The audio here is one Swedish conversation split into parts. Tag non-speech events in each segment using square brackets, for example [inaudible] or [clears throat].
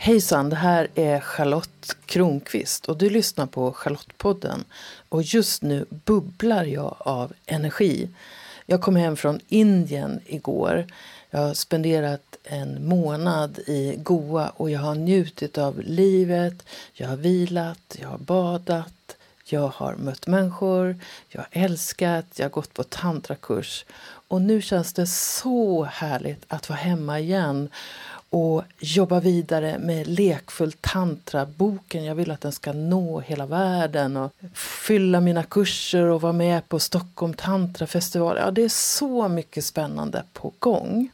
Hejsan, det här är Charlotte Kronqvist och du lyssnar på Charlottepodden. Och just nu bubblar jag av energi. Jag kom hem från Indien igår. Jag har spenderat en månad i Goa och jag har njutit av livet. Jag har vilat, jag har badat, jag har mött människor, jag har älskat, jag har gått på tantrakurs. Och nu känns det så härligt att vara hemma igen och jobba vidare med Lekfull tantra-boken. Jag vill att den ska nå hela världen och fylla mina kurser och vara med på Stockholm tantrafestival. Ja, det är så mycket spännande på gång.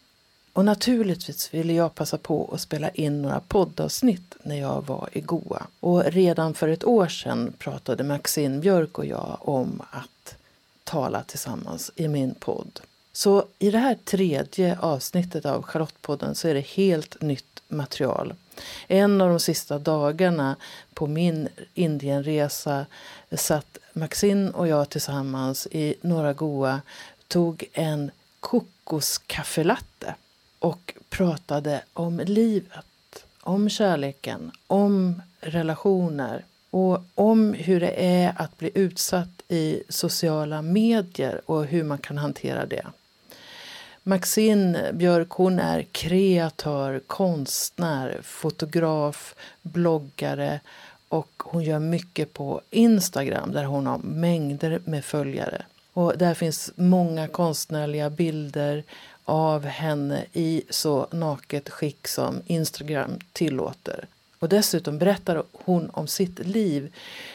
Och naturligtvis ville jag passa på att spela in några poddavsnitt när jag var i Goa. Och redan för ett år sedan pratade Maxine Björk och jag om att tala tillsammans i min podd. Så i det här tredje avsnittet av Charlottepodden så är det helt nytt material. En av de sista dagarna på min Indienresa satt Maxine och jag tillsammans i Norra Goa tog en kokoskaffelatte och pratade om livet, om kärleken, om relationer och om hur det är att bli utsatt i sociala medier och hur man kan hantera det. Maxine Björk hon är kreatör, konstnär, fotograf, bloggare och hon gör mycket på Instagram där hon har mängder med följare. Och där finns många konstnärliga bilder av henne i så naket skick som Instagram tillåter. Och dessutom berättar hon om sitt liv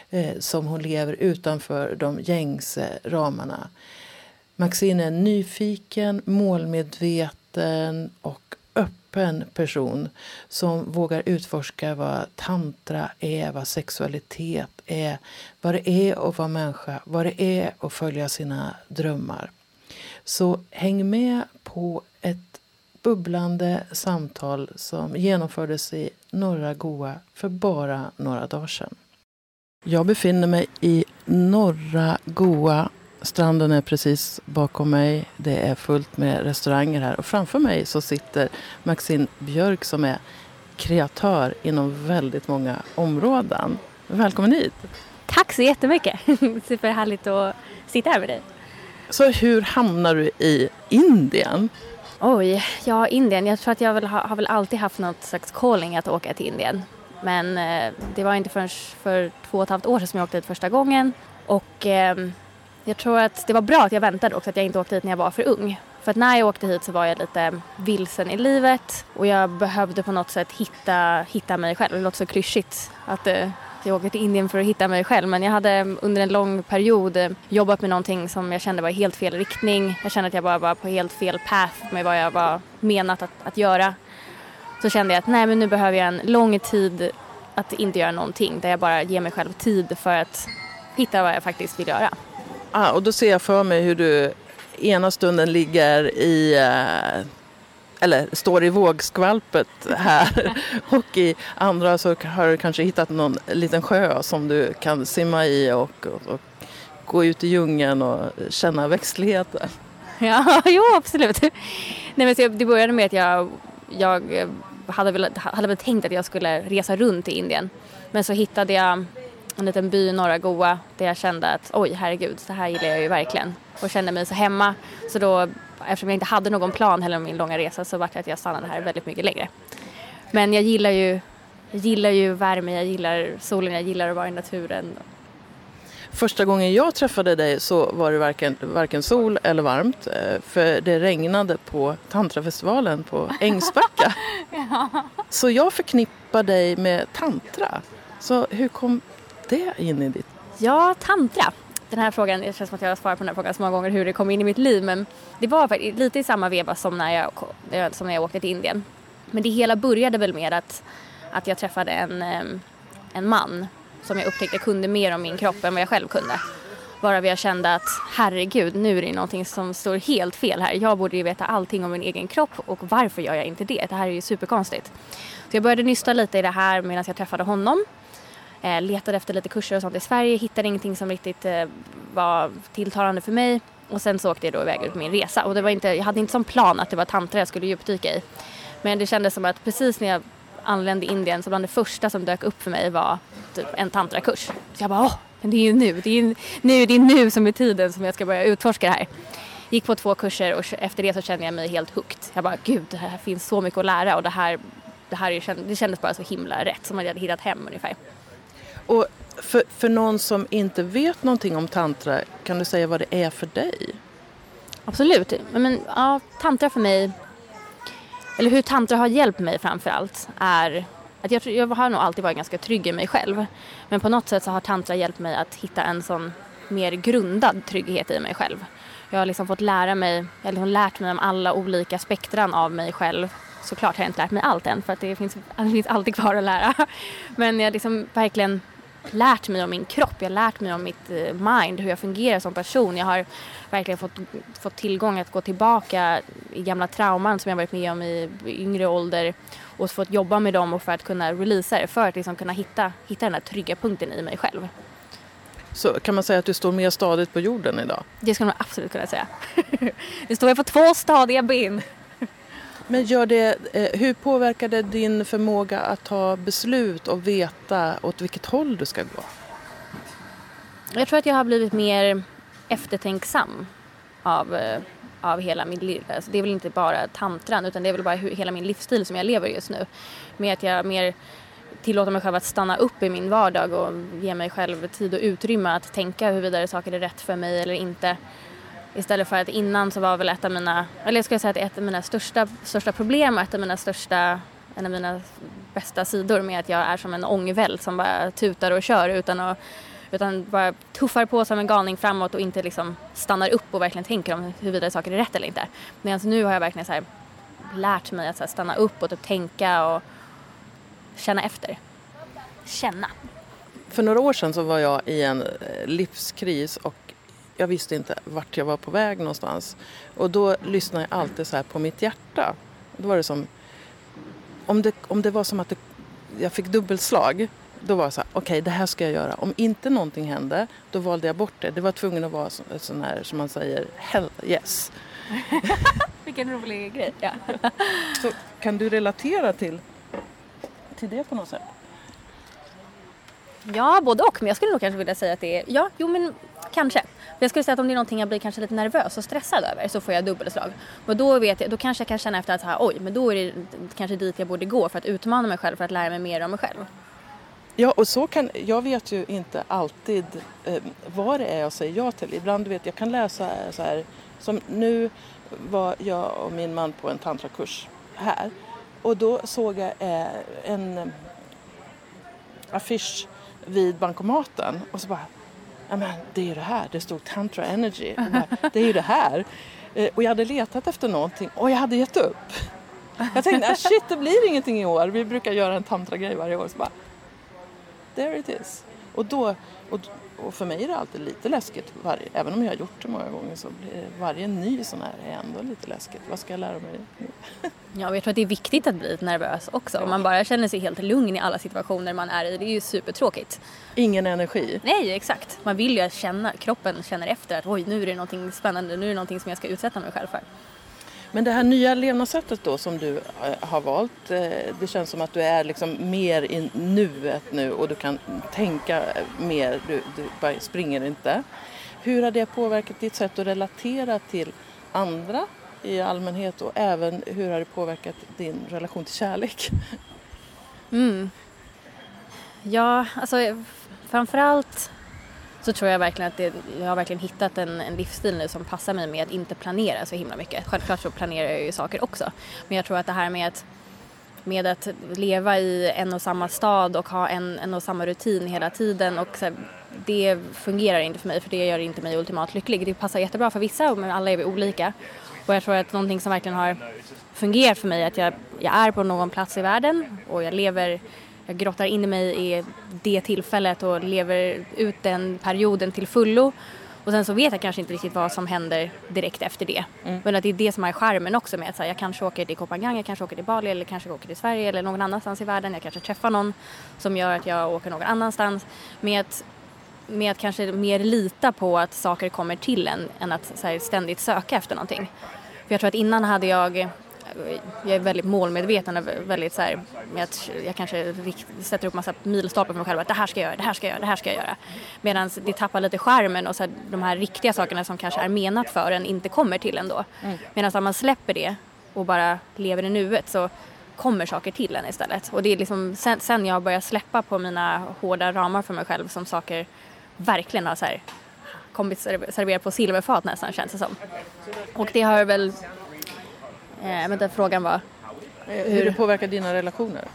eh, som hon lever utanför de gängse ramarna. Maxine är en nyfiken, målmedveten och öppen person som vågar utforska vad tantra är, vad sexualitet är, vad det är att vara människa, vad det är att följa sina drömmar. Så häng med på ett bubblande samtal som genomfördes i norra Goa för bara några dagar sedan. Jag befinner mig i norra Goa Stranden är precis bakom mig. Det är fullt med restauranger här. Och framför mig så sitter Maxine Björk som är kreatör inom väldigt många områden. Välkommen hit! Tack så jättemycket! [laughs] Superhärligt att sitta här med dig. Så hur hamnar du i Indien? Oj, ja Indien. Jag tror att jag väl har, har väl alltid haft något slags calling att åka till Indien. Men eh, det var inte förrän för två och ett halvt år sedan som jag åkte dit första gången. Och eh, jag tror att det var bra att jag väntade också, att jag inte åkte hit när jag var för ung. För att när jag åkte hit så var jag lite vilsen i livet och jag behövde på något sätt hitta, hitta mig själv. Det låter så klyschigt att eh, jag åker till Indien för att hitta mig själv men jag hade under en lång period eh, jobbat med någonting som jag kände var i helt fel riktning. Jag kände att jag bara var på helt fel path med vad jag var menat att, att göra. Så kände jag att nej men nu behöver jag en lång tid att inte göra någonting där jag bara ger mig själv tid för att hitta vad jag faktiskt vill göra. Ah, och då ser jag för mig hur du ena stunden ligger i eh, eller står i vågskvalpet här [laughs] och i andra så har du kanske hittat någon liten sjö som du kan simma i och, och, och gå ut i djungeln och känna växtligheten. Ja, [laughs] jo absolut. Nej, men så det började med att jag, jag hade, väl, hade väl tänkt att jag skulle resa runt i Indien. Men så hittade jag en liten by i norra Goa där jag kände att oj herregud, det här gillar jag ju verkligen och kände mig så hemma. Så då, eftersom jag inte hade någon plan heller om min långa resa så var det att jag stannade här väldigt mycket längre. Men jag gillar ju, jag gillar ju värme, jag gillar solen, jag gillar att vara i naturen. Första gången jag träffade dig så var det varken, varken sol eller varmt eh, för det regnade på tantrafestivalen på [laughs] Ängsbacka. ja. Så jag förknippar dig med tantra. Så hur kom det in i ditt? Ja, tantra. Den här frågan, det känns som att jag har svarat på den här frågan så många gånger hur det kom in i mitt liv men det var lite i samma veva som när jag, eh, som när jag åkte till Indien. Men det hela började väl med att, att jag träffade en, eh, en man som jag upptäckte kunde mer om min kropp än vad jag själv kunde. Varav jag kände att herregud, nu är det någonting som står helt fel här. Jag borde ju veta allting om min egen kropp och varför gör jag inte det? Det här är ju superkonstigt. Så jag började nysta lite i det här medan jag träffade honom Eh, letade efter lite kurser och sånt i Sverige, hittade ingenting som riktigt eh, var tilltalande för mig. Och sen så åkte jag då iväg ut på min resa och det var inte, jag hade inte som plan att det var tantra jag skulle djupdyka i. Men det kändes som att precis när jag anlände i Indien så bland det första som dök upp för mig var typ en tantrakurs. Så jag bara åh, men det är ju nu, det är ju nu, det är nu som är tiden som jag ska börja utforska det här. Gick på två kurser och efter det så kände jag mig helt hooked. Jag bara gud, det här finns så mycket att lära och det här, det här är, det kändes bara så himla rätt, som att jag hade hittat hem ungefär. Och för, för någon som inte vet någonting om tantra, kan du säga vad det är för dig? Absolut. Men, ja, tantra för mig, eller hur tantra har hjälpt mig framför allt är att jag, jag har nog alltid varit ganska trygg i mig själv. Men på något sätt så har tantra hjälpt mig att hitta en sån mer grundad trygghet i mig själv. Jag har liksom fått lära mig, jag har liksom lärt mig om alla olika spektran av mig själv. Såklart har jag inte lärt mig allt än för att det finns, [laughs] det finns alltid kvar att lära. Men jag har liksom verkligen lärt mig om min kropp, jag har lärt mig om mitt eh, mind, hur jag fungerar som person. Jag har verkligen fått, fått tillgång att gå tillbaka i gamla trauman som jag varit med om i yngre ålder och fått jobba med dem och för att kunna releasa det, för att liksom kunna hitta, hitta den där trygga punkten i mig själv. Så kan man säga att du står mer stadigt på jorden idag? Det skulle man absolut kunna säga. [laughs] nu står jag på två stadiga ben. Men gör det, eh, hur påverkar det din förmåga att ta beslut och veta åt vilket håll du ska gå? Jag tror att jag har blivit mer eftertänksam av, eh, av hela min liv. Alltså det är väl inte bara tantran utan det är väl bara hela min livsstil som jag lever just nu. Med att jag mer tillåter mig själv att stanna upp i min vardag och ge mig själv tid och utrymme att tänka huruvida saker är rätt för mig eller inte. Istället för att innan så var väl ett av mina, eller jag skulle säga att ett av mina största, största problem och ett av mina största, en av mina bästa sidor med att jag är som en ångvält som bara tutar och kör utan att utan bara tuffar på som en galning framåt och inte liksom stannar upp och verkligen tänker om huruvida saker är rätt eller inte. Medan nu har jag verkligen så lärt mig att så stanna upp och typ tänka och känna efter. Känna. För några år sedan så var jag i en eh, livskris och jag visste inte vart jag var på väg någonstans. Och då lyssnade jag alltid så här på mitt hjärta. Då var det som, om det, om det var som att det, jag fick dubbelslag, då var det så här, okej okay, det här ska jag göra. Om inte någonting hände, då valde jag bort det. Det var tvungen att vara så, sån här som man säger, hell yes. [laughs] Vilken rolig grej. Ja. så kan du relatera till, till det på något sätt? Ja, både och. Men jag skulle nog kanske vilja säga att det är, ja, jo men kanske. Jag skulle säga att om det är någonting jag blir kanske lite nervös och stressad över så får jag dubbelslag. Och då, vet jag, då kanske jag kan känna efter att här, oj, men då är det kanske dit jag borde gå för att utmana mig själv, för att lära mig mer om mig själv. Ja, och så kan, jag vet ju inte alltid eh, vad det är jag säger ja till. Ibland vet jag kan läsa så här, som nu var jag och min man på en tantrakurs här och då såg jag eh, en eh, affisch vid bankomaten och så bara men det är ju det här, det stod Tantra Energy. Bara, det är ju det här. Eh, och jag hade letat efter någonting och jag hade gett upp. Jag tänkte, ah, shit det blir ingenting i år. Vi brukar göra en tantra-grej varje år. Så bara, there it is. Och, då, och, och för mig är det alltid lite läskigt, varje, även om jag har gjort det många gånger så blir varje ny sån här är ändå lite läskigt. Vad ska jag lära mig nu? [laughs] Ja, jag tror att det är viktigt att bli lite nervös också. Om man bara känner sig helt lugn i alla situationer man är i, det är ju supertråkigt. Ingen energi. Nej, exakt. Man vill ju känna, kroppen känner efter att oj, nu är det någonting spännande, nu är det någonting som jag ska utsätta mig själv för. Men det här nya levnadssättet då som du eh, har valt, eh, det känns som att du är liksom mer i nuet nu och du kan tänka eh, mer, du, du bara springer inte. Hur har det påverkat ditt sätt att relatera till andra i allmänhet och även hur har det påverkat din relation till kärlek? Mm. Ja, alltså framförallt så tror jag verkligen att det, jag har verkligen hittat en, en livsstil nu som passar mig med att inte planera så himla mycket. Självklart så planerar jag ju saker också. Men jag tror att det här med att, med att leva i en och samma stad och ha en, en och samma rutin hela tiden och så det fungerar inte för mig för det gör inte mig ultimat lycklig. Det passar jättebra för vissa men alla är vi olika. Och jag tror att någonting som verkligen har fungerat för mig är att jag, jag är på någon plats i världen och jag lever jag grottar in mig i det tillfället och lever ut den perioden till fullo. Och sen så vet jag kanske inte riktigt vad som händer direkt efter det. Mm. Men att det är det som är charmen också med att så här, jag kanske åker till Kopenhagen, jag kanske åker till Bali eller kanske åker till Sverige eller någon annanstans i världen. Jag kanske träffar någon som gör att jag åker någon annanstans. Med att, med att kanske mer lita på att saker kommer till en än att här, ständigt söka efter någonting. För jag tror att innan hade jag jag är väldigt målmedveten och väldigt så här, med att jag kanske sätter upp massa milstolpar för mig själv att det här ska jag göra, det här ska jag göra, det här ska jag göra. Medan det tappar lite skärmen och så här, de här riktiga sakerna som kanske är menat för en inte kommer till ändå. Mm. Medan om man släpper det och bara lever i nuet så kommer saker till en istället. Och det är liksom sen, sen jag börjar släppa på mina hårda ramar för mig själv som saker verkligen har så här kommit serverat på silverfat nästan känns det som. Och det har väl, eh, vänta frågan var hur, hur det påverkar dina relationer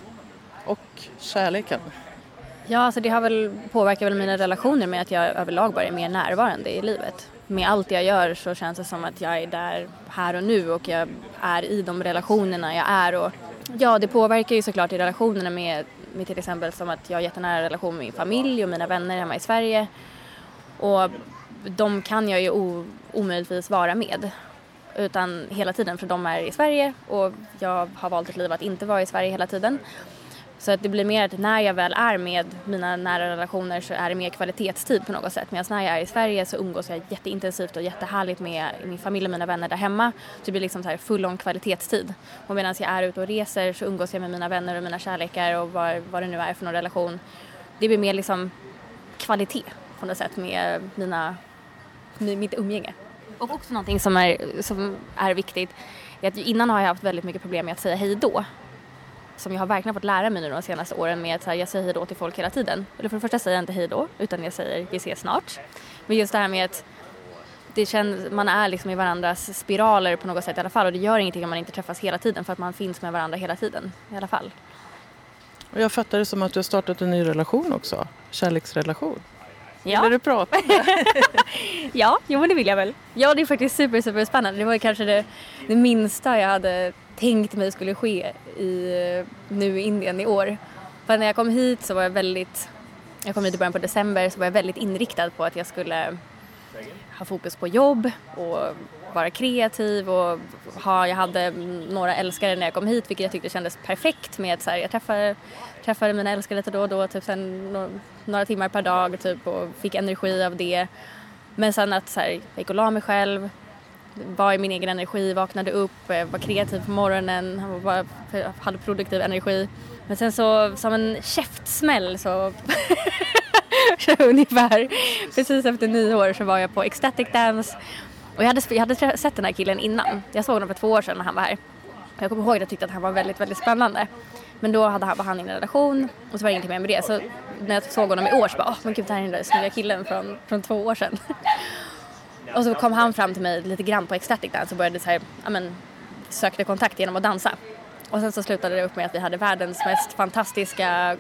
och kärleken. Ja, alltså det har väl påverkat väl mina relationer med att jag överlag bara är mer närvarande i livet. Med allt jag gör så känns det som att jag är där här och nu och jag är i de relationerna jag är. Och ja, det påverkar ju såklart i relationerna med, med till exempel som att jag har jättenära relation med min familj och mina vänner hemma i Sverige. Och de kan jag ju omöjligtvis vara med. Utan hela tiden för de är i Sverige och jag har valt ett liv att inte vara i Sverige hela tiden. Så att det blir mer att när jag väl är med mina nära relationer så är det mer kvalitetstid på något sätt. Medan när jag är i Sverige så umgås jag jätteintensivt och jättehärligt med min familj och mina vänner där hemma. Så det blir liksom så här full on kvalitetstid. Och medan jag är ute och reser så umgås jag med mina vänner och mina kärlekar och vad, vad det nu är för någon relation. Det blir mer liksom kvalitet på något sätt med mina mitt umgänge. Och också någonting som är, som är viktigt är att innan har jag haft väldigt mycket problem med att säga hej då. Som jag har verkligen fått lära mig nu de senaste åren med att här, jag säger hej då till folk hela tiden. Eller för det första säger jag inte hej då utan jag säger vi ses snart. Men just det här med att det känns, man är liksom i varandras spiraler på något sätt i alla fall och det gör ingenting om man inte träffas hela tiden för att man finns med varandra hela tiden i alla fall. Och jag fattar det som att du har startat en ny relation också, kärleksrelation. Ja. Vill du prata? [laughs] ja, jo men det vill jag väl. Ja, det är faktiskt super, super spännande. Det var kanske det, det minsta jag hade tänkt mig skulle ske i, nu i Indien i år. För när jag kom hit så var jag väldigt, jag kom hit i början på december, så var jag väldigt inriktad på att jag skulle ha fokus på jobb och vara kreativ och ha, jag hade några älskare när jag kom hit vilket jag tyckte kändes perfekt med att så här, jag träffade, träffade mina älskare lite då och då, typ sen några timmar per dag typ och fick energi av det. Men sen att så här, jag gick och la mig själv, var i min egen energi, vaknade upp, eh, var kreativ på morgonen, var, hade produktiv energi. Men sen så som en käftsmäll så [laughs] ungefär precis efter nyår så var jag på ecstatic dance och jag hade, jag hade sett den här killen innan. Jag såg honom för två år sedan när han var här. Jag kommer ihåg att jag tyckte att han var väldigt, väldigt spännande. Men då hade han, var han i en relation och så var det ingenting mer med det. Så när jag såg honom i år så bara, åh men gud det här är den där snygga killen från, från två år sedan. [laughs] och så kom han fram till mig lite grann på ecstatic dance och började så här, ja men sökte kontakt genom att dansa. Och sen så slutade det upp med att vi hade världens mest fantastiska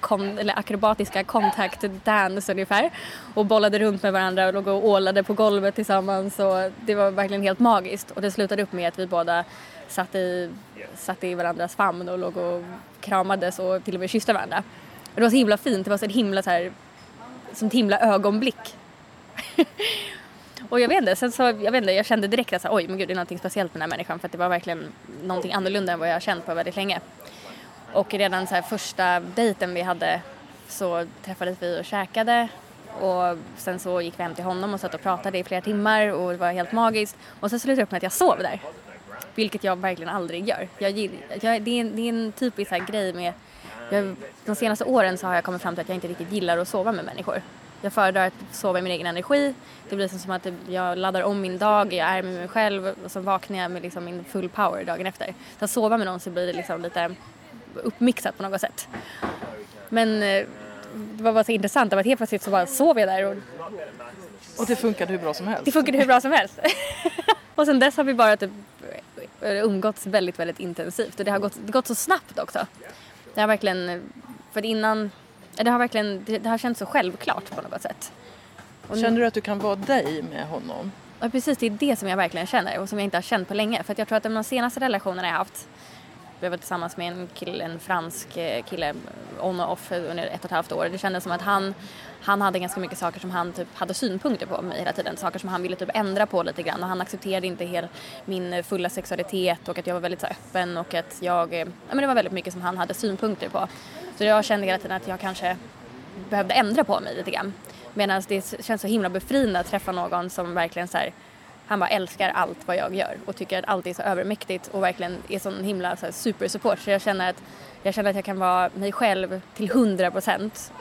kon, eller akrobatiska contact dance ungefär och bollade runt med varandra och låg och ålade på golvet tillsammans och det var verkligen helt magiskt och det slutade upp med att vi båda satt i, satt i varandras famn och låg och kramades och till och med kysste varandra. Och det var så himla fint, det var så ett himla så här, som ett himla ögonblick. [laughs] och jag vet inte, sen så, jag vet inte, jag kände direkt att så, här, oj men gud det är någonting speciellt med den här människan för att det var verkligen någonting annorlunda än vad jag har känt på väldigt länge. Och redan så här första dejten vi hade så träffades vi och käkade och sen så gick vi hem till honom och satt och pratade i flera timmar och det var helt magiskt. Och sen slutade det upp med att jag sov där. Vilket jag verkligen aldrig gör. Jag, jag, det, är en, det är en typisk här grej med jag, de senaste åren så har jag kommit fram till att jag inte riktigt gillar att sova med människor. Jag föredrar att sova i min egen energi. Det blir som att jag laddar om min dag, jag är med mig själv och så vaknar jag med liksom min full power dagen efter. Så att sova med någon så blir det liksom lite uppmixat på något sätt. Men eh, det var bara så intressant att helt plötsligt så bara sov jag där och och det funkade hur bra som helst? Det funkade hur bra som helst. [laughs] och sen dess har vi bara typ umgåtts väldigt, väldigt intensivt och det har gått, det gått så snabbt också. Det har verkligen, för innan, det har verkligen, det har känts så självklart på något sätt. Och Känner du att du kan vara dig med honom? Ja precis, det är det som jag verkligen känner och som jag inte har känt på länge. För jag tror att de senaste relationerna jag haft jag var tillsammans med en, kille, en fransk eh, kille on och off under ett och ett halvt år. Det kändes som att han, han hade ganska mycket saker som han typ hade synpunkter på mig hela tiden. Saker som han ville typ ändra på lite grann och han accepterade inte helt min fulla sexualitet och att jag var väldigt så öppen och att jag, eh, ja men det var väldigt mycket som han hade synpunkter på. Så jag kände hela tiden att jag kanske behövde ändra på mig lite grann. Medan det känns så himla befriande att träffa någon som verkligen så här, han bara älskar allt vad jag gör och tycker att allt är så övermäktigt och verkligen är sån himla så här, supersupport. Så jag känner, att, jag känner att jag kan vara mig själv till hundra procent.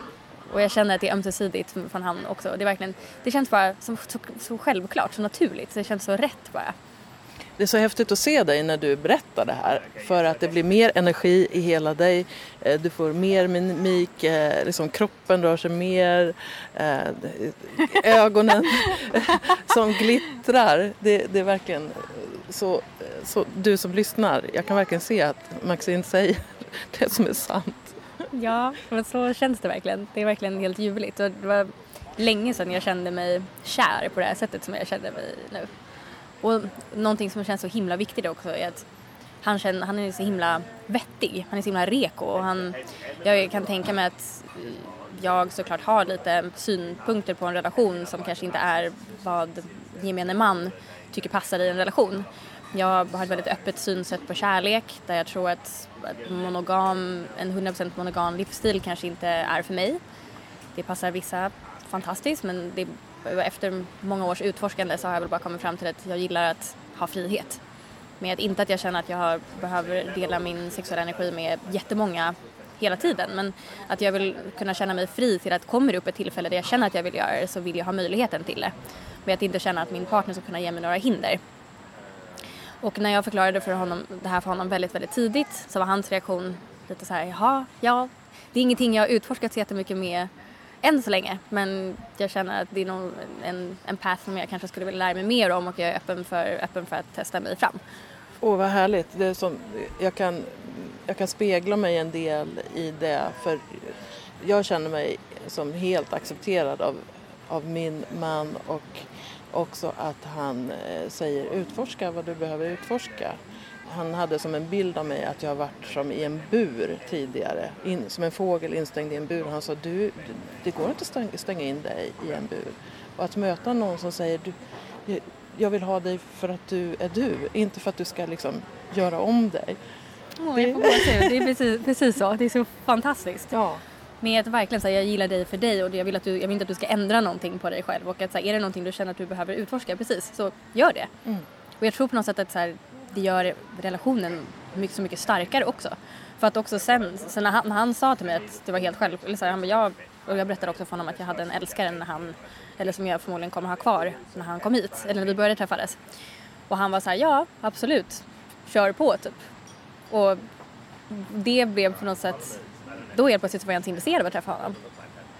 Och jag känner att det är ömsesidigt från han också. Det, är verkligen, det känns bara som, så, så självklart, så naturligt. Så det känns så rätt bara. Det är så häftigt att se dig när du berättar det här för att det blir mer energi i hela dig. Eh, du får mer mimik, eh, liksom kroppen rör sig mer, eh, ögonen [laughs] som glittrar. Det, det är verkligen så, så, du som lyssnar, jag kan verkligen se att Maxine säger [laughs] det som är sant. Ja, men så känns det verkligen. Det är verkligen helt ljuvligt. Och det var länge sedan jag kände mig kär på det här sättet som jag känner mig nu. Och någonting som känns så himla viktigt också är att han, känner, han är så himla vettig, han är så himla reko och han, jag kan tänka mig att jag såklart har lite synpunkter på en relation som kanske inte är vad gemene man tycker passar i en relation. Jag har ett väldigt öppet synsätt på kärlek där jag tror att monogam, en 100% monogam livsstil kanske inte är för mig. Det passar vissa fantastiskt men det efter många års utforskande så har jag väl bara kommit fram till att jag gillar att ha frihet. Med inte att jag känner att jag behöver dela min sexuella energi med jättemånga hela tiden men att jag vill kunna känna mig fri till att kommer det upp ett tillfälle där jag känner att jag vill göra det så vill jag ha möjligheten till det. Men att inte känna att min partner ska kunna ge mig några hinder. Och när jag förklarade för honom, det här för honom väldigt, väldigt tidigt så var hans reaktion lite så här, jaha, ja, det är ingenting jag har utforskat så jättemycket med än så länge. Men jag känner att det är någon, en, en path som jag kanske skulle vilja lära mig mer om och jag är öppen för, öppen för att testa mig fram. Åh oh, vad härligt. Det är som, jag, kan, jag kan spegla mig en del i det för jag känner mig som helt accepterad av, av min man och också att han eh, säger utforska vad du behöver utforska han hade som en bild av mig att jag varit som i en bur tidigare, in, som en fågel instängd i en bur. Han sa, du, det går inte att stänga in dig i en bur. Och att möta någon som säger, du, jag vill ha dig för att du är du, inte för att du ska liksom göra om dig. Oh, jag får det... det är precis, precis så, det är så fantastiskt. Ja. Med att verkligen säga jag gillar dig för dig och jag vill, att du, jag vill inte att du ska ändra någonting på dig själv och att så här, är det någonting du känner att du behöver utforska, precis, så gör det. Mm. Och jag tror på något sätt att så här, det gör relationen mycket, så mycket starkare också. För att också sen, sen när, han, när han sa till mig att det var helt själv, eller så här, han, jag, och jag berättade också för honom att jag hade en älskare när han, eller som jag förmodligen kommer ha kvar när han kom hit, eller när vi började träffades. Och han var så här, ja absolut, kör på typ. Och det blev på något sätt, då helt plötsligt var jag inte intresserad av att träffa honom.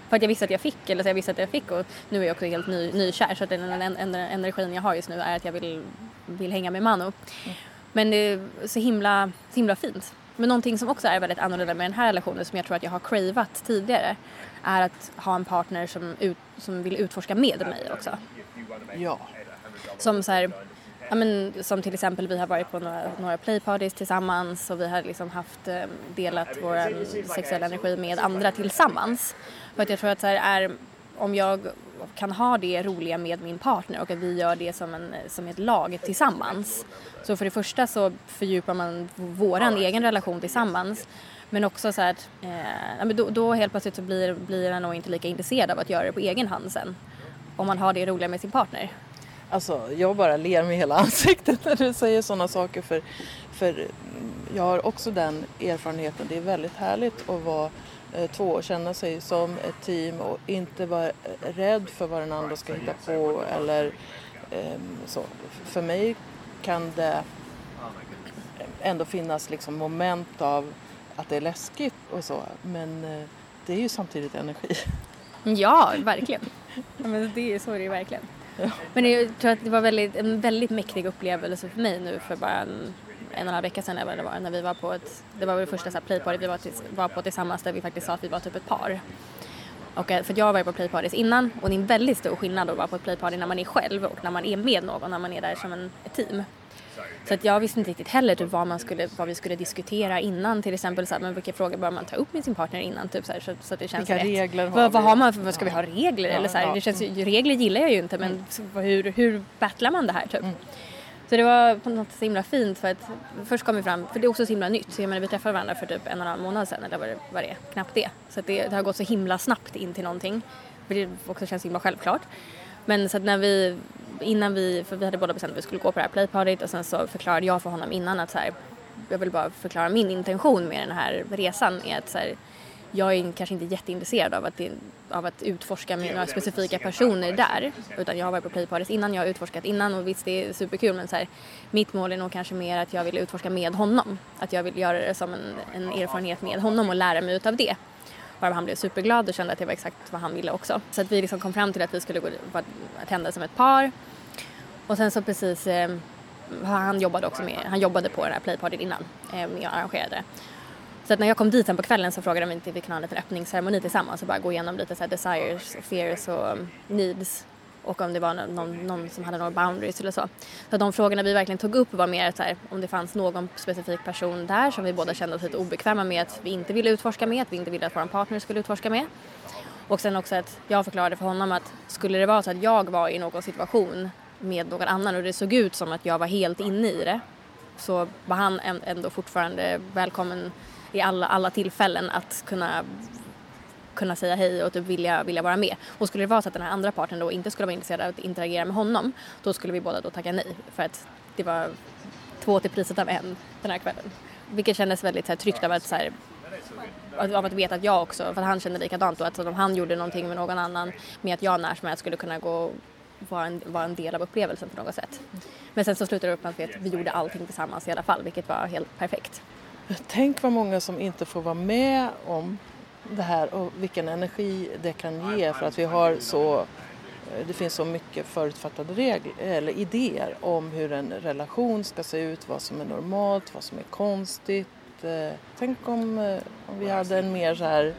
För att jag visste att jag fick, eller så jag visste att jag fick och nu är jag också helt ny, nykär så att den, den energin jag har just nu är att jag vill vill hänga med Manu. Mm. Men det är så himla, så himla fint. Men någonting som också är väldigt annorlunda med den här relationen som jag tror att jag har cravat tidigare är att ha en partner som, ut, som vill utforska med mig också. Ja. Som så här, ja men, som till exempel vi har varit på några, några playparties tillsammans och vi har liksom haft eh, delat vår sexuella energi med andra tillsammans. För att jag tror att så här, är, om jag kan ha det roliga med min partner och att vi gör det som, en, som ett lag tillsammans. Så för det första så fördjupar man våran egen relation tillsammans men också så att eh, då, då helt plötsligt så blir, blir man nog inte lika intresserad av att göra det på egen hand sen. Om man har det roliga med sin partner. Alltså jag bara ler med hela [laughs] ansiktet när du säger sådana saker för, för jag har också den erfarenheten. Det är väldigt härligt att vara eh, två och känna sig som ett team och inte vara rädd för vad den andra ska hitta på eller ehm, så. För mig kan det ändå finnas liksom moment av att det är läskigt och så men eh, det är ju samtidigt energi. Ja, verkligen. men det, så är det ju verkligen. Ja. Men jag tror att det var väldigt, en väldigt mäktig upplevelse för mig nu för bara en en och en halv vecka sedan eller vad det var, när vi var på ett, det var det första så här, playparty vi var, till, var på tillsammans där vi faktiskt sa att vi var typ ett par. Och, eh, för jag har varit på playpartys innan och det är en väldigt stor skillnad att vara på ett playparty när man är själv och när man är med någon, när man är där som en, ett team. Så att jag visste inte riktigt heller typ vad, man skulle, vad vi skulle diskutera innan till exempel så här, men vilka frågor bör man ta upp med sin partner innan typ så, här, så, så, att det känns vilka rätt. regler har vad, vad har man för, vad ska vi ha regler ja, eller så här, ja. det känns, regler gillar jag ju inte men mm. hur, hur battlar man det här typ? Mm. Så det var på något så himla fint för att först kom vi fram, för det är också så himla nytt. Så jag menar, vi träffade varandra för typ en och en halv månad sedan eller vad det, vad det är, knappt det. Så det, det, har gått så himla snabbt in till någonting. Det också känns himla självklart. Men så att när vi innan vi, för vi hade båda bestämt att vi skulle gå på det här playpartyt och sen så förklarade jag för honom innan att så här, jag vill bara förklara min intention med den här resan är att så här, jag är kanske inte jätteintresserad av att, av att utforska med några specifika personer där. Utan jag har varit på Playparties innan, jag har utforskat innan och visst det är superkul men så här, mitt mål är nog kanske mer att jag vill utforska med honom. Att jag vill göra det som en, en erfarenhet med honom och lära mig utav det. Och han blev superglad och kände att det var exakt vad han ville också. Så att vi liksom kom fram till att vi skulle gå tända som ett par. Och sen så precis, eh, han jobbade också med, han jobbade på det här playpartyt innan eh, med att arrangera det. Så att när jag kom dit sen på kvällen så frågade de inte vi kunde ha en liten öppningsceremoni tillsammans och bara gå igenom lite så här desires, fears och um, needs och om det var någon, någon, som hade några boundaries eller så. Så de frågorna vi verkligen tog upp var mer så här, om det fanns någon specifik person där som vi båda kände oss lite obekväma med att vi inte ville utforska med, att vi inte ville att vår partner skulle utforska med. Och sen också att jag förklarade för honom att skulle det vara så att jag var i någon situation med någon annan och det såg ut som att jag var helt inne i det så var han ändå fortfarande välkommen i alla, alla tillfällen att kunna kunna säga hej och typ vilja, vilja vara med. Och skulle det vara så att den här andra parten då inte skulle vara intresserad av att interagera med honom då skulle vi båda då tacka nej för att det var två till priset av en den här kvällen. Vilket kändes väldigt så här, tryggt av att, så här, av att veta att jag också, för att han kände likadant och att om han gjorde någonting med någon annan med att jag när som helst skulle kunna gå vara en, vara en del av upplevelsen på något sätt. Men sen så slutade det upp med att vi gjorde allting tillsammans i alla fall vilket var helt perfekt. Tänk vad många som inte får vara med om det här och vilken energi det kan ge för att vi har så eh, det finns så mycket förutfattade regler, eller idéer om hur en relation ska se ut, vad som är normalt, vad som är konstigt. Eh, tänk om, eh, om vi hade en mer så här,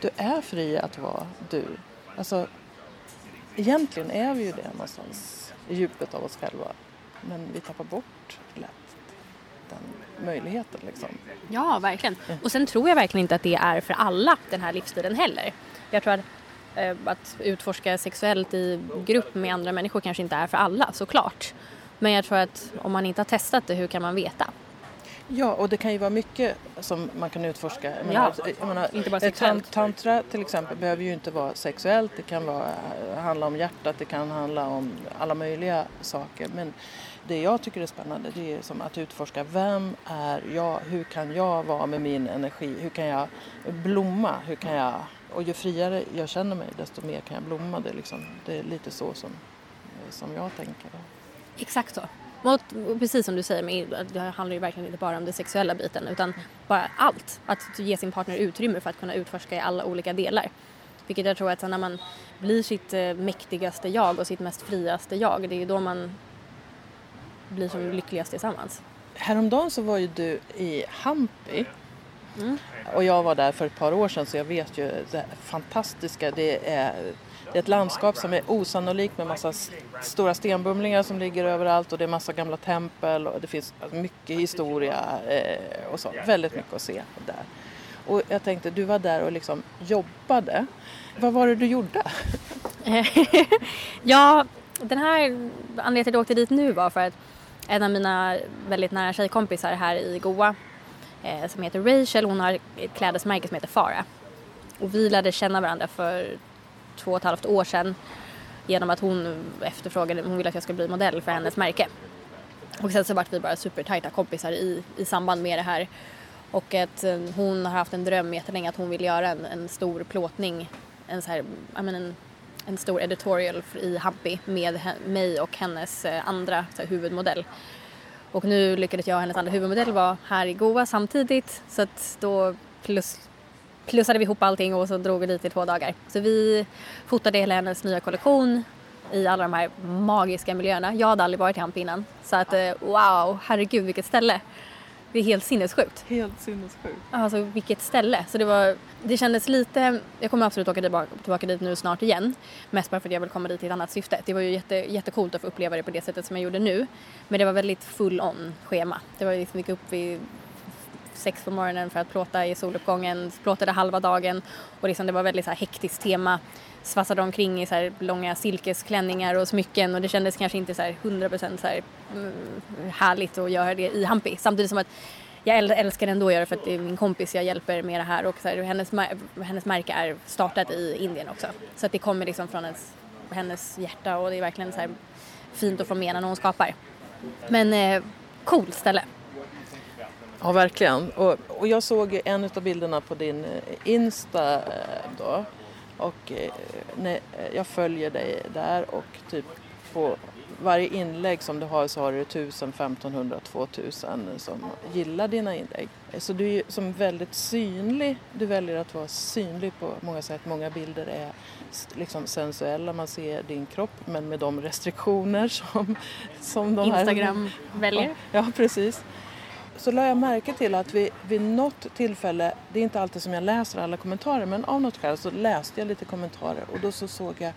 du är fri att vara du. Alltså, egentligen är vi ju det någonstans i djupet av oss själva. Men vi tappar bort lätt den möjligheten. Liksom. Ja, verkligen. Och sen tror jag verkligen inte att det är för alla den här livsstilen heller. Jag tror att, eh, att utforska sexuellt i grupp med andra människor kanske inte är för alla, såklart. Men jag tror att om man inte har testat det, hur kan man veta? Ja, och det kan ju vara mycket som man kan utforska. Jag menar, ja, jag menar, inte bara sexuellt. Tantra till exempel behöver ju inte vara sexuellt. Det kan vara, handla om hjärtat, det kan handla om alla möjliga saker. Men det jag tycker är spännande det är som att utforska vem är jag, hur kan jag vara med min energi, hur kan jag blomma, hur kan jag, och ju friare jag känner mig desto mer kan jag blomma. Det, är, liksom, det är lite så som, som jag tänker. Exakt så. Och precis som du säger, det handlar ju verkligen inte bara om den sexuella biten utan bara allt. Att ge sin partner utrymme för att kunna utforska i alla olika delar. Vilket jag tror att när man blir sitt eh, mäktigaste jag och sitt mest friaste jag, det är ju då man blir som lyckligast tillsammans. Häromdagen så var ju du i Hampi mm. och jag var där för ett par år sedan så jag vet ju det fantastiska. Det är, det är ett landskap som är osannolikt med massa stora stenbumlingar som ligger överallt och det är massa gamla tempel och det finns mycket historia eh, och så. Väldigt mycket att se där. Och jag tänkte, du var där och liksom jobbade. Vad var det du gjorde? [laughs] ja, den här anledningen till att jag åkte dit nu var för att en av mina väldigt nära tjejkompisar här i Goa eh, som heter Rachel, hon har ett klädesmärke som heter Fara. Och vi lärde känna varandra för två och ett halvt år sedan genom att hon efterfrågade, hon ville att jag skulle bli modell för hennes märke. Och sen så vart vi bara supertajta kompisar i, i samband med det här. Och att eh, hon har haft en dröm jättelänge att hon vill göra en, en stor plåtning, en så här, I mean, en en stor editorial i Hampi med mig och hennes eh, andra här, huvudmodell. Och nu lyckades jag och hennes andra huvudmodell vara här i Goa samtidigt så att då plus, plussade vi ihop allting och så drog vi dit i två dagar. Så vi fotade hela hennes nya kollektion i alla de här magiska miljöerna. Jag hade aldrig varit i Hampi innan så att eh, wow, herregud vilket ställe. Det är helt sinnessjukt. Helt sinnessjukt. Alltså vilket ställe. Så det var, det kändes lite, jag kommer absolut åka tillbaka, tillbaka dit nu snart igen. Mest bara för att jag vill komma dit i ett annat syfte. Det var ju jätte, jättecoolt att få uppleva det på det sättet som jag gjorde nu. Men det var väldigt full on schema. Det var liksom, vi gick upp vid sex på morgonen för att plåta i soluppgången, plåtade halva dagen och liksom det var väldigt så här hektiskt tema. Svassade omkring i så här långa silkesklänningar och smycken och det kändes kanske inte så här 100% så här, mm, härligt att göra det i Hampi. Samtidigt som att jag älskar ändå att göra det för att det är min kompis jag hjälper med det här och så här, hennes, hennes märke är startat i Indien också. Så att det kommer liksom från hennes, hennes hjärta och det är verkligen så här fint att få med när hon skapar. Men eh, coolt ställe. Ja, verkligen. Och, och jag såg en av bilderna på din eh, Insta eh, då. Och eh, nej, jag följer dig där och typ på varje inlägg som du har så har du 1000, 1500, 2000 som gillar dina inlägg. Så du är som väldigt synlig. Du väljer att vara synlig på många sätt. Många bilder är liksom sensuella, man ser din kropp men med de restriktioner som, som de Instagram [laughs] här... väljer. Ja, precis. Så lade jag märke till att vid, vid något tillfälle, det är inte alltid som jag läser alla kommentarer, men av något skäl så läste jag lite kommentarer och då så såg jag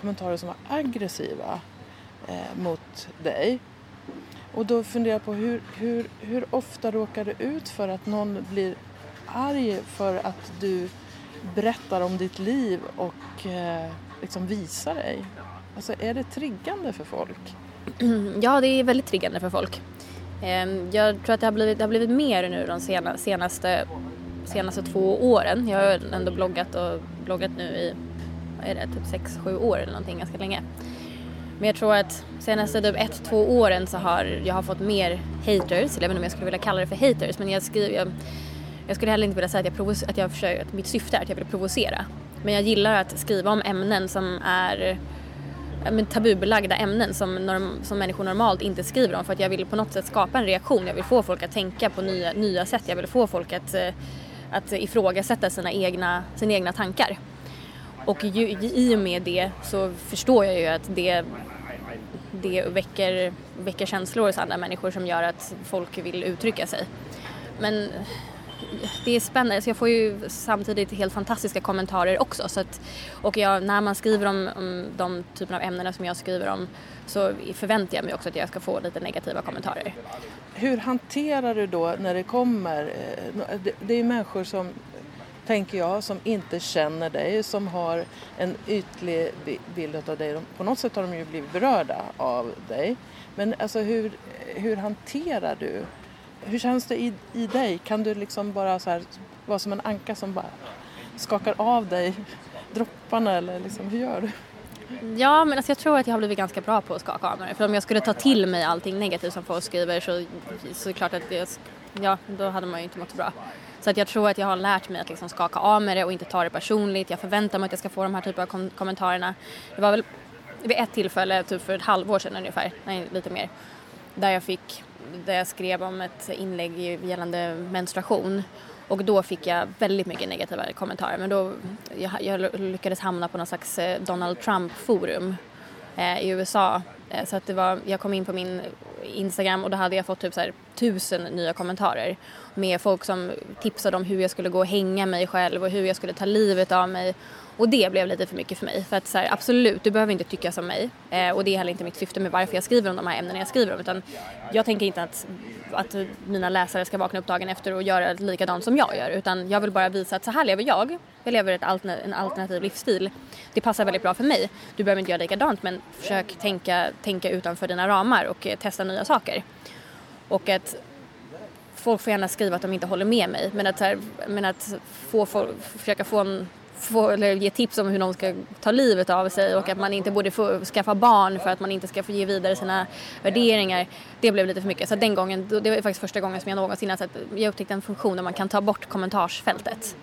kommentarer som var aggressiva eh, mot dig. Och då funderar jag på hur, hur, hur ofta råkar du ut för att någon blir arg för att du berättar om ditt liv och eh, liksom visar dig? Alltså är det triggande för folk? [clears throat] Ja, det är väldigt triggande för folk. Ehm, jag tror att det har blivit, det har blivit mer nu de senaste, senaste två åren. Jag har ändå bloggat och bloggat nu i, vad är det, typ sex, sju år eller någonting ganska länge. Men jag tror att senaste typ ett, två åren så har jag har fått mer haters, eller jag vet inte om jag skulle vilja kalla det för haters, men jag skriver, jag, jag skulle heller inte vilja säga att jag, provocer, att jag försöker, att mitt syfte är att jag vill provocera. Men jag gillar att skriva om ämnen som är men, tabubelagda ämnen som, norm, som människor normalt inte skriver om för att jag vill på något sätt skapa en reaktion. Jag vill få folk att tänka på nya, nya sätt. Jag vill få folk att, eh, att ifrågasätta sina egna, sina egna tankar. Och ju, i och med det så förstår jag ju att det, det väcker, väcker känslor hos andra människor som gör att folk vill uttrycka sig. Men det är spännande. Så jag får ju samtidigt helt fantastiska kommentarer också. Så att, och jag, när man skriver om, om de typerna av ämnen som jag skriver om så förväntar jag mig också att jag ska få lite negativa kommentarer. Hur hanterar du då när det kommer, eh, det är ju människor som tänker jag, som inte känner dig, som har en ytlig bild av dig. På något sätt har de ju blivit berörda av dig. Men alltså hur, hur hanterar du hur känns det i, i dig? Kan du liksom bara så här, vara som en anka som bara skakar av dig dropparna eller liksom, hur gör du? Ja, men alltså jag tror att jag har blivit ganska bra på att skaka av mig. För om jag skulle ta till mig allting negativt som folk skriver så, så är det klart att det, ja, då hade man ju inte mått bra. Så att jag tror att jag har lärt mig att liksom skaka av mig det och inte ta det personligt. Jag förväntar mig att jag ska få de här typen av kom kommentarerna. Det var väl vid ett tillfälle, typ för ett halvår sedan ungefär, nej lite mer, där jag fick där jag skrev om ett inlägg gällande menstruation. Och då fick jag väldigt mycket negativa kommentarer. Men då, jag, jag lyckades hamna på någon slags eh, Donald Trump-forum eh, i USA. Eh, så att det var, jag kom in på min Instagram och då hade jag fått typ så här, tusen nya kommentarer med folk som tipsade om hur jag skulle gå och hänga mig själv och hur jag skulle ta livet av mig och det blev lite för mycket för mig. För att så här, absolut, du behöver inte tycka som mig. Eh, och det är heller inte mitt syfte med varför jag skriver om de här ämnena jag skriver om. Utan jag tänker inte att, att mina läsare ska vakna upp dagen efter och göra likadant som jag gör. Utan jag vill bara visa att så här lever jag. Jag lever ett altern en alternativ livsstil. Det passar väldigt bra för mig. Du behöver inte göra likadant men försök tänka, tänka utanför dina ramar och eh, testa nya saker. Och att folk får gärna skriva att de inte håller med mig men att, här, men att få, få, försöka få en få, eller ge tips om hur någon ska ta livet av sig och att man inte borde få skaffa barn för att man inte ska få ge vidare sina värderingar. Det blev lite för mycket. Så den gången, det var faktiskt första gången som jag någonsin att jag upptäckte en funktion där man kan ta bort kommentarsfältet.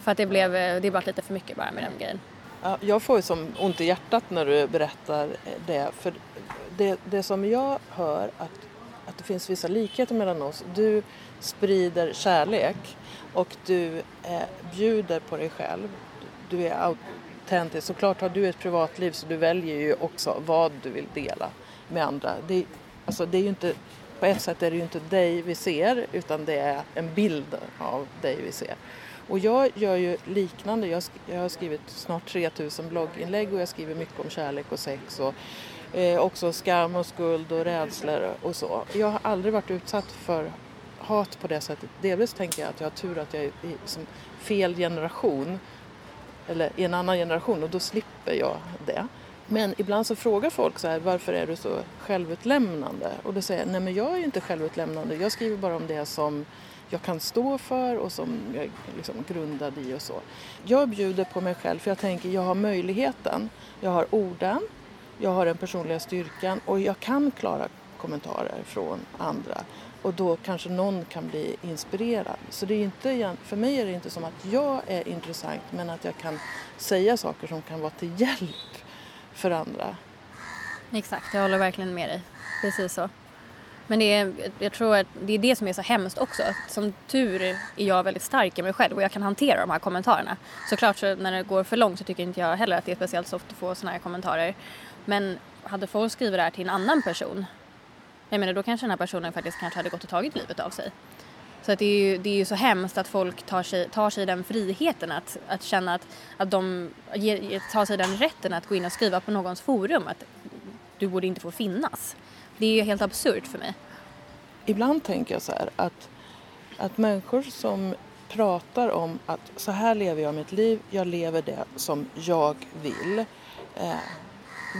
För att det blev, det blev lite för mycket bara med den grejen. Ja, jag får ju som ont i hjärtat när du berättar det. För det, det som jag hör att, att det finns vissa likheter mellan oss. Du sprider kärlek och du eh, bjuder på dig själv. Du är autentisk. Såklart har du ett privatliv så du väljer ju också vad du vill dela med andra. Det, alltså det är ju inte, på ett sätt är det ju inte dig vi ser utan det är en bild av dig vi ser. Och jag gör ju liknande. Jag, jag har skrivit snart 3000 blogginlägg och jag skriver mycket om kärlek och sex och eh, också skam och skuld och rädslor och så. Jag har aldrig varit utsatt för hat på det sättet. Delvis tänker jag att jag har tur att jag är i som fel generation eller i en annan generation och då slipper jag det. Men ibland så frågar folk så här, varför är du så självutlämnande? Och då säger jag, nej men jag är ju inte självutlämnande. Jag skriver bara om det som jag kan stå för och som jag är liksom grundad i och så. Jag bjuder på mig själv för jag tänker, jag har möjligheten. Jag har orden, jag har den personliga styrkan och jag kan klara kommentarer från andra. Och då kanske någon kan bli inspirerad. Så det är inte, för mig är det inte som att jag är intressant men att jag kan säga saker som kan vara till hjälp för andra. Exakt, jag håller verkligen med dig. Precis så. Men det är, jag tror att det är det som är så hemskt också. Som tur är jag väldigt stark i mig själv och jag kan hantera de här kommentarerna. Såklart så när det går för långt så tycker inte jag heller att det är speciellt soft att få sådana här kommentarer. Men hade folk skrivit det här till en annan person, jag menar då kanske den här personen faktiskt kanske hade gått och tagit livet av sig. Så att det, är ju, det är ju så hemskt att folk tar sig, tar sig den friheten att, att känna att, att de ge, tar sig den rätten att gå in och skriva på någons forum att du borde inte få finnas. Det är ju helt absurt för mig. Ibland tänker jag så här att, att människor som pratar om att så här lever jag mitt liv, jag lever det som jag vill. Eh,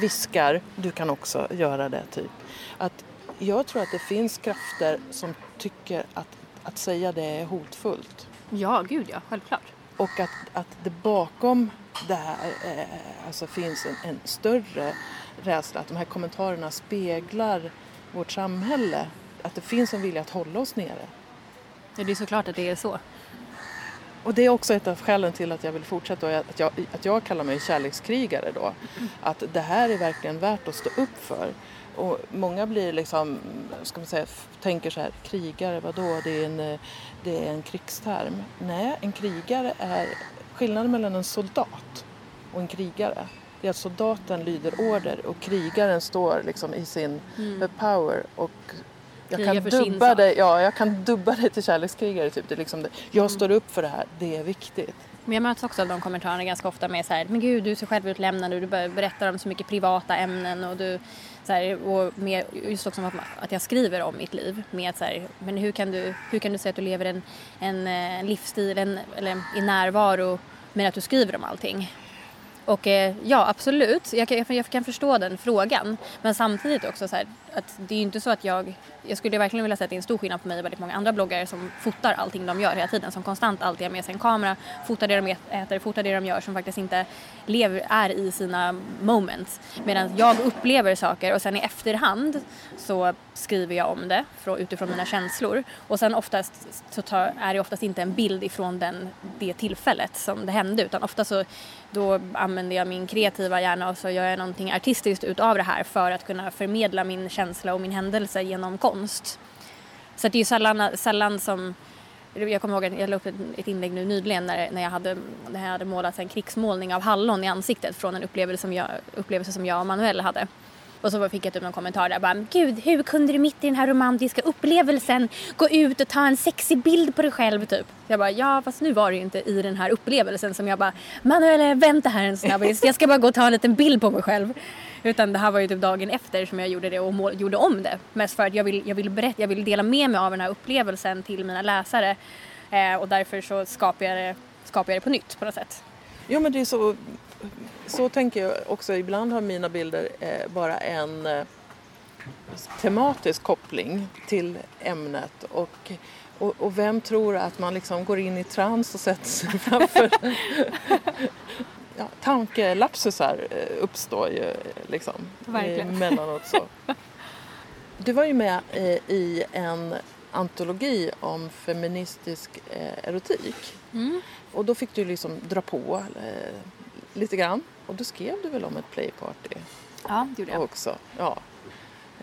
viskar, du kan också göra det typ. Att jag tror att det finns krafter som tycker att, att säga det är hotfullt. Ja, gud ja, självklart. Och att, att det bakom det här eh, alltså finns en, en större rädsla, att de här kommentarerna speglar vårt samhälle. Att det finns en vilja att hålla oss nere. Ja, det är såklart att det är så. Och det är också ett av skälen till att jag vill fortsätta att jag, att jag kallar mig kärlekskrigare då. Att det här är verkligen värt att stå upp för. Och många blir liksom, ska man säga, tänker så här, krigare, vadå, det är en, det är en krigsterm. Nej, en krigare är skillnaden mellan en soldat och en krigare. Det är att soldaten lyder order och krigaren står liksom i sin mm. power och jag kan, dubba det, ja, jag kan dubba det till kärlekskrigare. Typ. Det är liksom det. Jag mm. står upp för det här, det är viktigt. Men jag möts också av de kommentarerna ganska ofta med så här, men gud du är så självutlämnande och du berättar om så mycket privata ämnen och du så här, och med, just också att, att jag skriver om mitt liv med så här, men hur kan du, hur kan du säga att du lever en, en, en livsstil en, eller i närvaro med att du skriver om allting? Och eh, ja, absolut, jag kan, jag kan förstå den frågan. Men samtidigt också så här, att det är ju inte så att jag, jag skulle verkligen vilja säga att det är en stor skillnad på mig och väldigt många andra bloggare som fotar allting de gör hela tiden, som konstant alltid har med sig en kamera, fotar det de äter, fotar det de gör, som faktiskt inte lever, är i sina moments. Medan jag upplever saker och sen i efterhand så skriver jag om det utifrån mina känslor och sen oftast så tar, är det oftast inte en bild ifrån den, det tillfället som det hände utan ofta så då använder jag min kreativa hjärna och så gör jag någonting artistiskt utav det här för att kunna förmedla min känsla och min händelse genom konst. Så det är ju sällan, sällan som jag kommer ihåg att jag la upp ett inlägg nu nyligen när, när, jag hade, när jag hade målat en krigsmålning av hallon i ansiktet från en upplevelse som jag, upplevelse som jag och Manuel hade. Och så fick jag typ någon kommentar där bara, gud hur kunde du mitt i den här romantiska upplevelsen gå ut och ta en sexig bild på dig själv typ. Jag bara, ja fast nu var det ju inte i den här upplevelsen som jag bara, Manuel vänta här en snabbis, jag ska bara gå och ta en liten bild på mig själv. Utan det här var ju typ dagen efter som jag gjorde det och mål, gjorde om det. Mest för att jag vill, jag vill berätta, jag vill dela med mig av den här upplevelsen till mina läsare. Eh, och därför så skapar jag, det, skapar jag det på nytt på något sätt. Jo men det är så så tänker jag också. Ibland har mina bilder eh, bara en eh, tematisk koppling till ämnet. Och, och, och, vem tror att man liksom går in i trans och sätter sig [laughs] framför... ja, tankelapsusar eh, uppstår ju liksom Verkligen. emellanåt så. [laughs] Du var ju med i en antologi om feministisk erotik. Mm. Och då fick du liksom dra på lite grann. Och då skrev du väl om ett playparty? Ja, det gjorde jag. Också. Ja.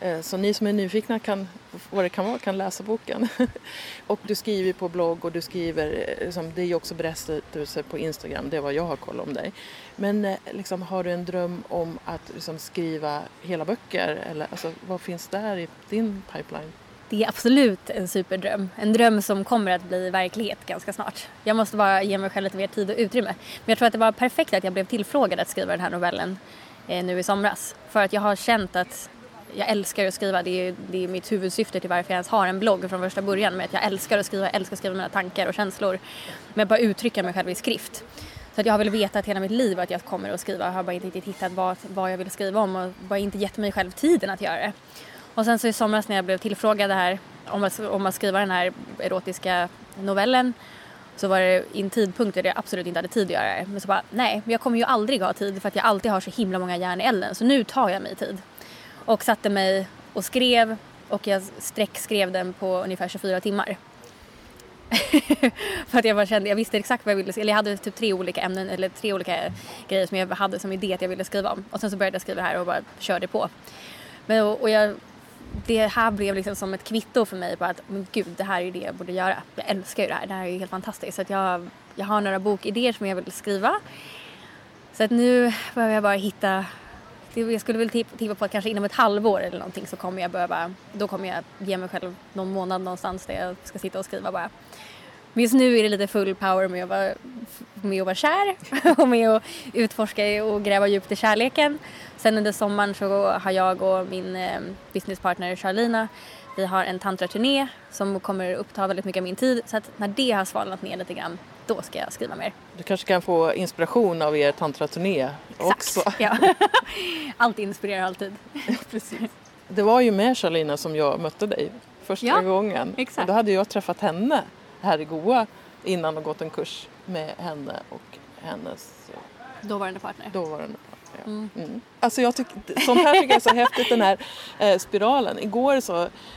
Eh, så ni som är nyfikna kan, vad det kan vara, kan läsa boken. [laughs] och du skriver på blogg och du skriver, liksom, det är ju också berättelser på Instagram, det är vad jag har koll om dig. Men eh, liksom, har du en dröm om att liksom, skriva hela böcker? Eller, alltså, vad finns där i din pipeline? Det är absolut en superdröm. En dröm som kommer att bli verklighet ganska snart. Jag måste bara ge mig själv lite mer tid och utrymme. Men jag tror att det var perfekt att jag blev tillfrågad att skriva den här novellen eh, nu i somras. För att jag har känt att jag älskar att skriva. Det är, det är mitt huvudsyfte till varför jag ens har en blogg från första början. Med att jag älskar att skriva, jag älskar att skriva mina tankar och känslor. Men att bara uttrycka mig själv i skrift. Så att jag har väl vetat hela mitt liv att jag kommer att skriva. Jag har bara inte riktigt hittat vad, vad jag vill skriva om och bara inte gett mig själv tiden att göra det. Och sen så i somras när jag blev tillfrågad här om att, om att skriva den här erotiska novellen så var det i en tidpunkt där jag absolut inte hade tid att göra det. Men så bara, nej, jag kommer ju aldrig ha tid för att jag alltid har så himla många järn i elden. Så nu tar jag mig tid. Och satte mig och skrev och jag sträckskrev den på ungefär 24 timmar. [laughs] för att jag bara kände, jag visste exakt vad jag ville skriva. Eller jag hade typ tre olika ämnen eller tre olika grejer som jag hade som idé att jag ville skriva om. Och sen så började jag skriva det här och bara körde på. Men, och, och jag, det här blev liksom som ett kvitto för mig på att men gud, det här är det jag borde göra. Jag älskar ju det här, det här är helt fantastiskt. Så att jag, jag har några bokidéer som jag vill skriva. Så att nu behöver jag bara hitta jag skulle väl tippa på att kanske inom ett halvår eller någonting så kommer jag behöva, då kommer jag ge mig själv någon månad någonstans där jag ska sitta och skriva bara. Men just nu är det lite full power med att vara, med att vara kär [laughs] och med att utforska och gräva djupt i kärleken. Sen under sommaren så har jag och min eh, businesspartner Charlina vi har en tantraturné som kommer uppta väldigt mycket av min tid så att när det har svalnat ner lite grann då ska jag skriva mer. Du kanske kan få inspiration av er tantraturné också. [laughs] Ja. [laughs] Allt inspirerar alltid. [laughs] Ja, precis. Det var ju med Charlina som jag mötte dig första ja, gången. Exakt. Och då hade jag träffat henne här i Goa innan och gått en kurs med henne och hennes dåvarande partner. Dåvarande partner. Mm. Mm. Alltså jag tycker, sånt här tycker jag är så häftigt, den här eh, spiralen. Igår så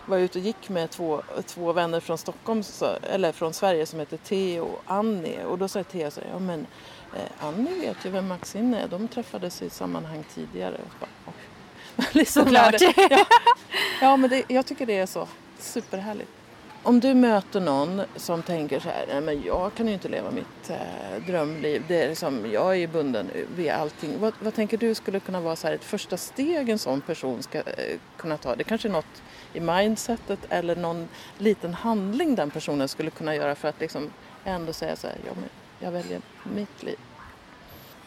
var jag ute och gick med två, två vänner från Stockholm, så, eller från Sverige som heter Theo och Annie. Och då sa Theo så ja men eh, Annie vet ju vem Maxine är, de träffades i sammanhang tidigare. Bara, [laughs] liksom Såklart! [laughs] Ja, ja men det, jag tycker det är så superhärligt. Om du möter någon som tänker så här, nej men jag kan ju inte leva mitt eh, drömliv, det är liksom, jag är ju bunden vid allting. Vad, vad, tänker du skulle kunna vara så här, ett första steg en sån person ska eh, kunna ta? Det kanske är något i mindsetet eller någon liten handling den personen skulle kunna göra för att liksom ändå säga så här, ja men jag väljer mitt liv.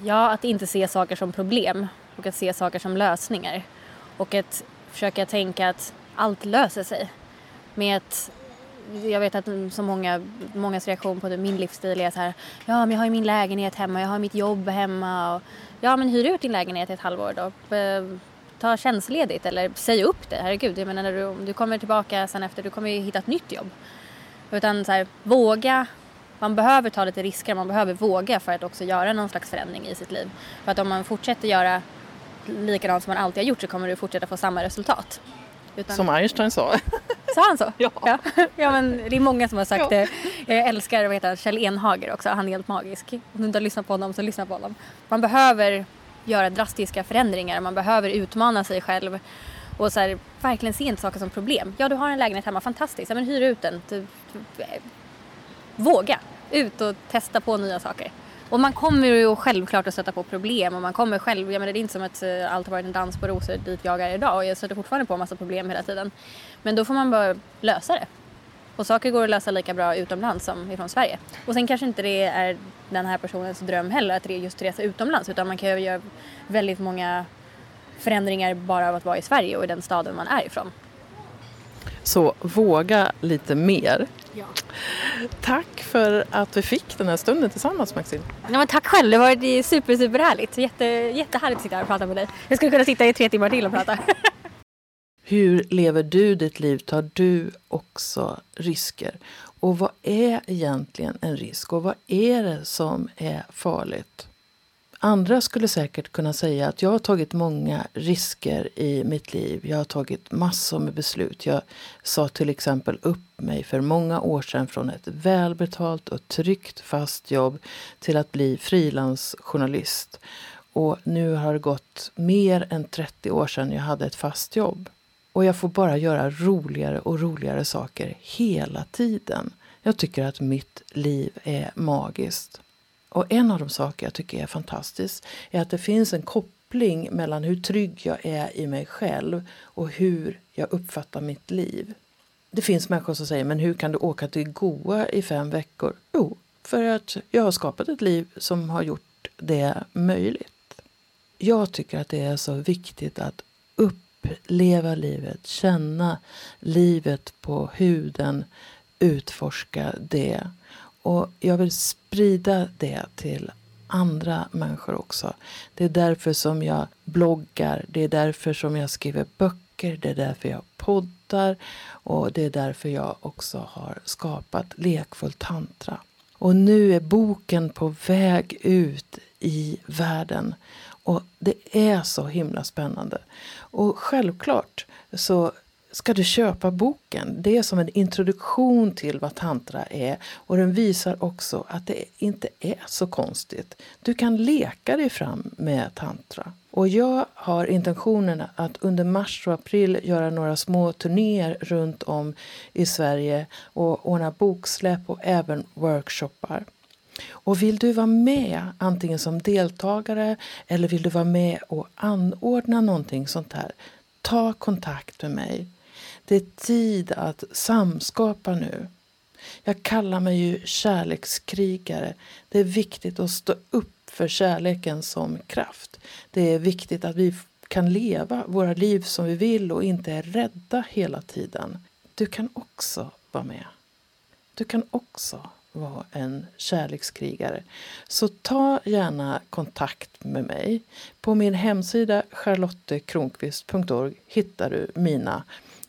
Ja, att inte se saker som problem och att se saker som lösningar. Och att försöka tänka att allt löser sig. Med att jag vet att så många, mångas reaktion på min livsstil är så här, ja men jag har ju min lägenhet hemma, jag har mitt jobb hemma och ja men hyr ut din lägenhet i ett halvår då. Ta tjänstledigt eller säg upp det, herregud, jag menar när du, du kommer tillbaka sen efter, du kommer ju hitta ett nytt jobb. Utan så här, våga, man behöver ta lite risker, man behöver våga för att också göra någon slags förändring i sitt liv. För att om man fortsätter göra likadant som man alltid har gjort så kommer du fortsätta få samma resultat. Utan... Som Einstein sa. [laughs] Sa han så? Ja. ja. ja. men det är många som har sagt det. Jag älskar vad heter, Kjell Enhager också, han är helt magisk. Om du inte har lyssnat på honom så lyssna på honom. Man behöver göra drastiska förändringar, man behöver utmana sig själv och så här, verkligen se inte saker som problem. Ja, du har en lägenhet hemma, fantastiskt, ja, men hyr ut den. Du, du, våga, ut och testa på nya saker. Och man kommer ju självklart att stöta på problem och man kommer själv, jag menar det är inte som att eh, allt har varit en dans på rosor dit jag är idag och jag stöter fortfarande på en massa problem hela tiden. Men då får man bara lösa det. Och saker går att lösa lika bra utomlands som ifrån Sverige. Och sen kanske inte det är den här personens dröm heller att just resa utomlands utan man kan ju göra väldigt många förändringar bara av att vara i Sverige och i den staden man är ifrån. Så våga lite mer. Ja. Tack för att vi fick den här stunden tillsammans Maxine. Ja, men tack själv, det var super, super härligt. Jätte, jättehärligt att sitta här och prata med dig. Jag skulle kunna sitta i tre timmar till och prata. [laughs] Hur lever du ditt liv? Tar du också risker? Och vad är egentligen en risk? Och vad är det som är farligt? Andra skulle säkert kunna säga att jag har tagit många risker i mitt liv. Jag har tagit massor med beslut. Jag sa till exempel upp mig för många år sedan från ett välbetalt och tryggt fast jobb till att bli frilansjournalist. Och nu har det gått mer än 30 år sedan jag hade ett fast jobb. Och jag får bara göra roligare och roligare saker hela tiden. Jag tycker att mitt liv är magiskt. Och en av de saker jag tycker är fantastiskt är att det finns en koppling mellan hur trygg jag är i mig själv och hur jag uppfattar mitt liv. Det finns människor som säger, men hur kan du åka till Goa i fem veckor? Jo, för att jag har skapat ett liv som har gjort det möjligt. Jag tycker att det är så viktigt att uppleva livet, känna livet på huden, utforska det och jag vill sprida det till andra människor också. Det är därför som jag bloggar, det är därför som jag skriver böcker, det är därför jag poddar och det är därför jag också har skapat Lekfull tantra. Och nu är boken på väg ut i världen. Och det är så himla spännande. Och självklart så ska du köpa boken. Det är som en introduktion till vad tantra är och den visar också att det inte är så konstigt. Du kan leka dig fram med tantra. Och jag har intentionen att under mars och april göra några små turnéer runt om i Sverige och ordna boksläpp och även workshoppar. Och vill du vara med antingen som deltagare eller vill du vara med och anordna någonting sånt här, ta kontakt med mig. Det är tid att samskapa nu. Jag kallar mig ju kärlekskrigare. Det är viktigt att stå upp för kärleken som kraft. Det är viktigt att vi kan leva våra liv som vi vill och inte är rädda hela tiden. Du kan också vara med. Du kan också vara en kärlekskrigare. Så ta gärna kontakt med mig. På min hemsida charlottekronqvist.org hittar du mina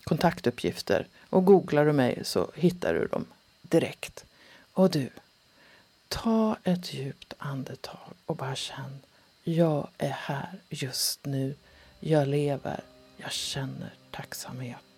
kontaktuppgifter och googlar du mig så hittar du dem direkt. Och du, ta ett djupt andetag och bara känn. Jag är här just nu. Jag lever. Jag känner tacksamhet.